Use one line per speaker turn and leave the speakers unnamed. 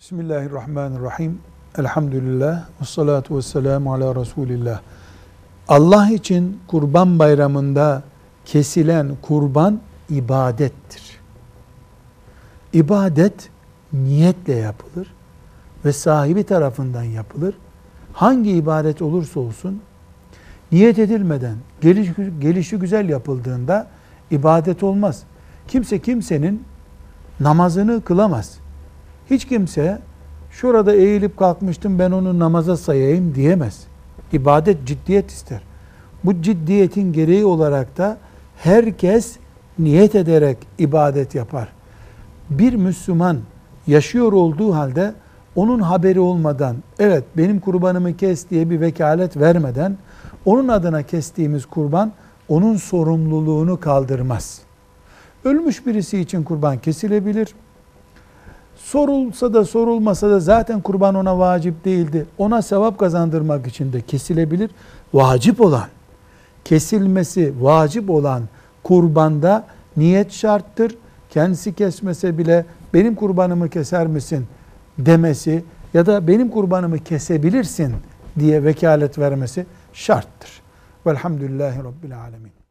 Bismillahirrahmanirrahim. Elhamdülillah. Ve salatu ve selamu ala Resulillah. Allah için kurban bayramında kesilen kurban ibadettir. İbadet niyetle yapılır ve sahibi tarafından yapılır. Hangi ibadet olursa olsun niyet edilmeden, geliş, gelişi güzel yapıldığında ibadet olmaz. Kimse kimsenin namazını kılamaz. Hiç kimse şurada eğilip kalkmıştım ben onu namaza sayayım diyemez. İbadet ciddiyet ister. Bu ciddiyetin gereği olarak da herkes niyet ederek ibadet yapar. Bir Müslüman yaşıyor olduğu halde onun haberi olmadan, evet benim kurbanımı kes diye bir vekalet vermeden, onun adına kestiğimiz kurban onun sorumluluğunu kaldırmaz. Ölmüş birisi için kurban kesilebilir. Sorulsa da sorulmasa da zaten kurban ona vacip değildi. Ona sevap kazandırmak için de kesilebilir. Vacip olan, kesilmesi vacip olan kurbanda niyet şarttır. Kendisi kesmese bile benim kurbanımı keser misin demesi ya da benim kurbanımı kesebilirsin diye vekalet vermesi şarttır. Velhamdülillahi Rabbil Alemin.